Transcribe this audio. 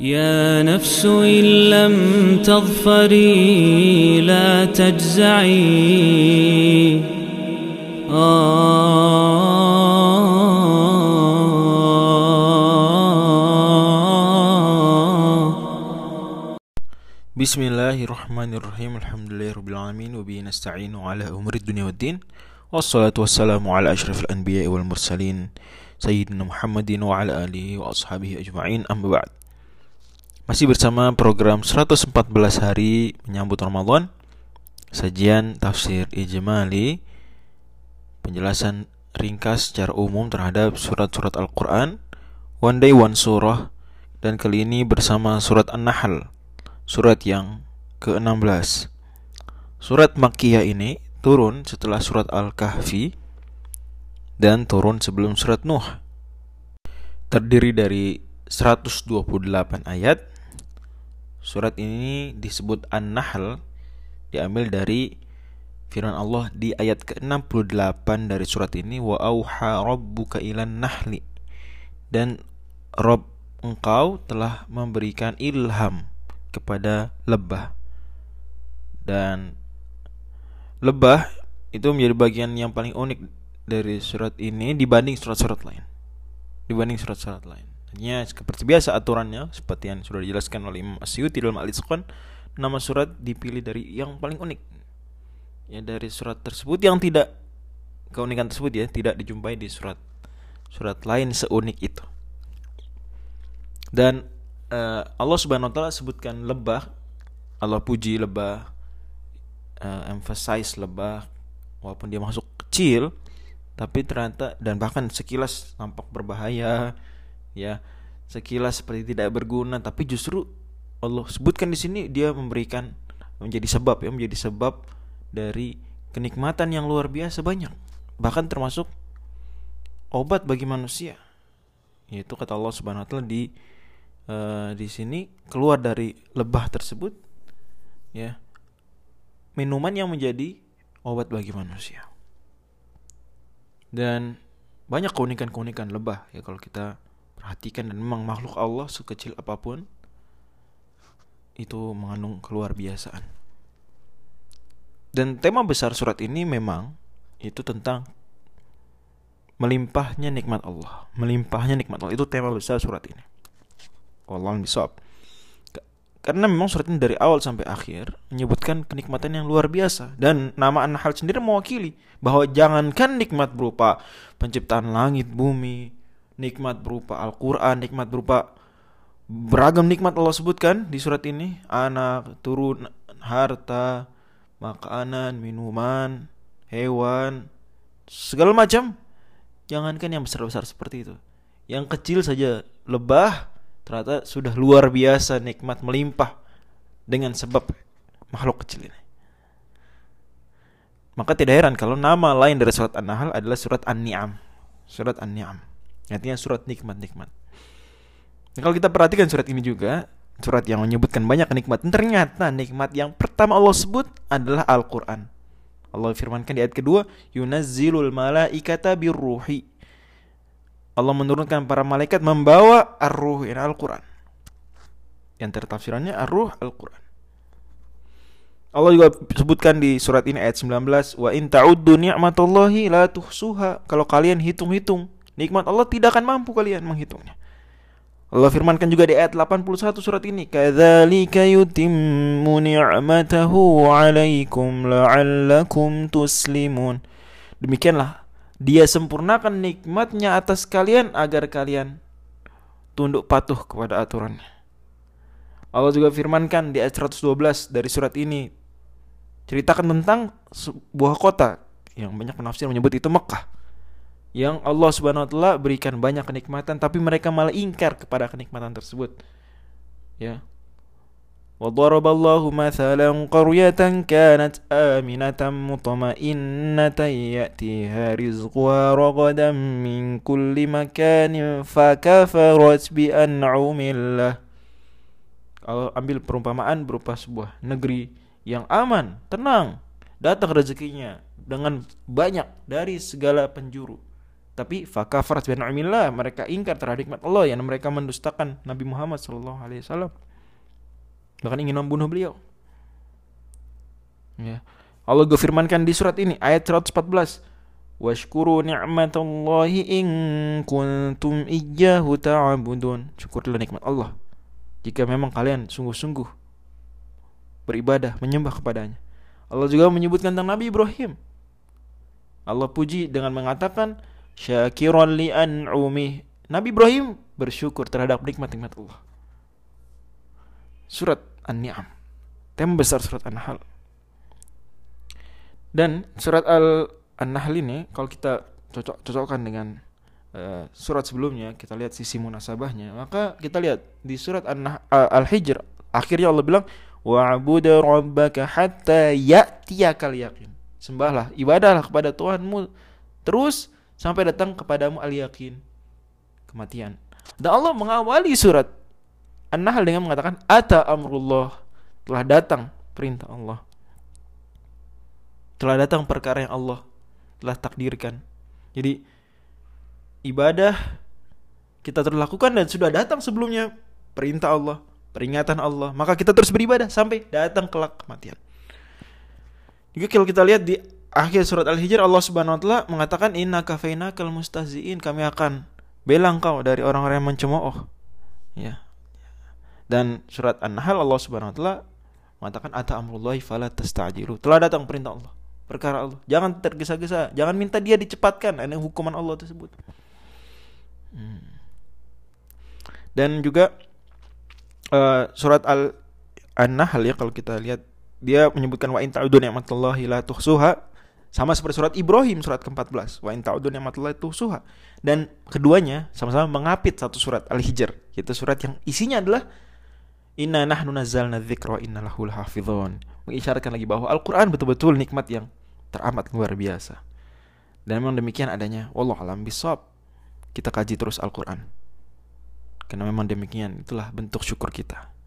يا نفس إن لم تظفري لا تجزعي. آه. بسم الله الرحمن الرحيم. الحمد لله رب العالمين. وبه نستعين على أمور الدنيا والدين. والصلاة والسلام على أشرف الأنبياء والمرسلين سيدنا محمد وعلى آله وأصحابه أجمعين. أما بعد. Masih bersama program 114 hari menyambut Ramadan Sajian tafsir ijmali Penjelasan ringkas secara umum terhadap surat-surat Al-Quran One day one surah Dan kali ini bersama surat An-Nahl Surat yang ke-16 Surat Makkiyah ini turun setelah surat Al-Kahfi Dan turun sebelum surat Nuh. Terdiri dari 128 ayat Surat ini disebut An-Nahl Diambil dari firman Allah di ayat ke-68 dari surat ini Wa auha rabbuka ilan nahli Dan Rob engkau telah memberikan ilham kepada lebah. Dan lebah itu menjadi bagian yang paling unik dari surat ini dibanding surat-surat lain. Dibanding surat-surat lain hanya seperti biasa aturannya seperti yang sudah dijelaskan oleh Imam Asyuti dalam Al-Itqan nama surat dipilih dari yang paling unik. Ya dari surat tersebut yang tidak keunikan tersebut ya tidak dijumpai di surat surat lain seunik itu. Dan uh, Allah Subhanahu wa taala sebutkan lebah Allah puji lebah uh, emphasize lebah walaupun dia masuk kecil tapi ternyata dan bahkan sekilas nampak berbahaya ya sekilas seperti tidak berguna tapi justru Allah sebutkan di sini dia memberikan menjadi sebab ya menjadi sebab dari kenikmatan yang luar biasa banyak. Bahkan termasuk obat bagi manusia. Yaitu kata Allah Subhanahu wa taala di uh, di sini keluar dari lebah tersebut ya minuman yang menjadi obat bagi manusia. Dan banyak keunikan-keunikan lebah ya kalau kita perhatikan dan memang makhluk Allah sekecil apa pun itu mengandung keluar biasaan dan tema besar surat ini memang itu tentang melimpahnya nikmat Allah. Melimpahnya nikmat Allah. Itu tema besar surat ini. Wallahu bisawab. Karena memang surat ini dari awal sampai akhir menyebutkan kenikmatan yang luar biasa. Dan nama An-Nahl sendiri mewakili bahwa jangankan nikmat berupa penciptaan langit, bumi, nikmat berupa Al-Qur'an, nikmat berupa beragam nikmat Allah sebutkan di surat ini, anak, turun, harta, makanan, minuman, hewan, segala macam. Jangankan yang besar-besar seperti itu. Yang kecil saja lebah ternyata sudah luar biasa nikmat melimpah dengan sebab makhluk kecil ini. Maka tidak heran kalau nama lain dari surat An-Nahl adalah surat An-Ni'am. Surat An-Ni'am. Artinya surat nikmat-nikmat. Nah, kalau kita perhatikan surat ini juga, surat yang menyebutkan banyak kenikmatan, ternyata nikmat yang pertama Allah sebut adalah Al-Qur'an. Allah firmankan di ayat kedua, "Yunazzilul malaikata birruhi Allah menurunkan para malaikat membawa ar-ruh Al-Quran. Yang tertafsirannya ar-ruh Al-Quran. Allah juga sebutkan di surat ini ayat 19, "Wa in ta'uddu ni'matallahi la tuhsuha." Kalau kalian hitung-hitung nikmat Allah tidak akan mampu kalian menghitungnya. Allah firmankan juga di ayat 81 surat ini, "Kadzalika yutimmu ni'matahu 'alaikum la'allakum tuslimun." Demikianlah dia sempurnakan nikmatnya atas kalian agar kalian tunduk patuh kepada aturannya. Allah juga firmankan di ayat 112 dari surat ini ceritakan tentang sebuah kota yang banyak penafsir menyebut itu Mekah yang Allah Subhanahu wa taala berikan banyak kenikmatan tapi mereka malah ingkar kepada kenikmatan tersebut. Ya. وضرب الله مثلا قرية كانت آمنة مطمئنة يأتيها رزقها رغدا من كل مكان فكفرت بأنعم الله Kalau ambil perumpamaan berupa sebuah negeri yang aman, tenang, datang rezekinya dengan banyak dari segala penjuru. tapi fakafarat bi ni'millah, mereka ingkar terhadap nikmat Allah yang mereka mendustakan Nabi Muhammad sallallahu alaihi wasallam. Bahkan ingin membunuh beliau. Ya. Allah firmankan di surat ini ayat 114. Washkuru ni'matallahi in kuntum iyyahu ta'budun. Syukurlah nikmat Allah jika memang kalian sungguh-sungguh beribadah menyembah kepadanya. Allah juga menyebutkan tentang Nabi Ibrahim. Allah puji dengan mengatakan syakiran li an'umi. Nabi Ibrahim bersyukur terhadap nikmat-nikmat Allah. Surat An-Ni'am. Tema besar surat An-Nahl. Dan surat Al An-Nahl ini kalau kita cocok cocokkan dengan uh, surat sebelumnya, kita lihat sisi munasabahnya, maka kita lihat di surat An Al-Hijr akhirnya Allah bilang wa'bud rabbaka hatta ya'tiyakal yaqin. Sembahlah, ibadahlah kepada Tuhanmu terus sampai datang kepadamu al-yakin kematian. Dan Allah mengawali surat An-Nahl dengan mengatakan ata amrullah telah datang perintah Allah. Telah datang perkara yang Allah telah takdirkan. Jadi ibadah kita telah lakukan dan sudah datang sebelumnya perintah Allah, peringatan Allah. Maka kita terus beribadah sampai datang kelak kematian. Juga kalau kita lihat di akhir surat Al-Hijr Allah Subhanahu wa taala mengatakan inna kafaina kal mustahziin kami akan belang kau dari orang-orang yang mencemooh. Ya. Dan surat An-Nahl Allah Subhanahu wa taala mengatakan ata amrullahi fala tastajiru. Telah datang perintah Allah, perkara Allah. Jangan tergesa-gesa, jangan minta dia dicepatkan ini hukuman Allah tersebut. Hmm. Dan juga uh, surat Al An-Nahl ya kalau kita lihat dia menyebutkan wa in ta'udu ni'matallahi la tuhsuha sama seperti surat Ibrahim surat ke-14. Wa in ta'udu ni'matallahi tuhsuha. Dan keduanya sama-sama mengapit satu surat Al-Hijr. Yaitu surat yang isinya adalah inna nahnu nazzalna dzikra inna lahu lahafizun mengisyaratkan lagi bahwa Al-Qur'an betul-betul nikmat yang teramat luar biasa. Dan memang demikian adanya wallahu alam bisawab kita kaji terus Al-Qur'an. Karena memang demikian itulah bentuk syukur kita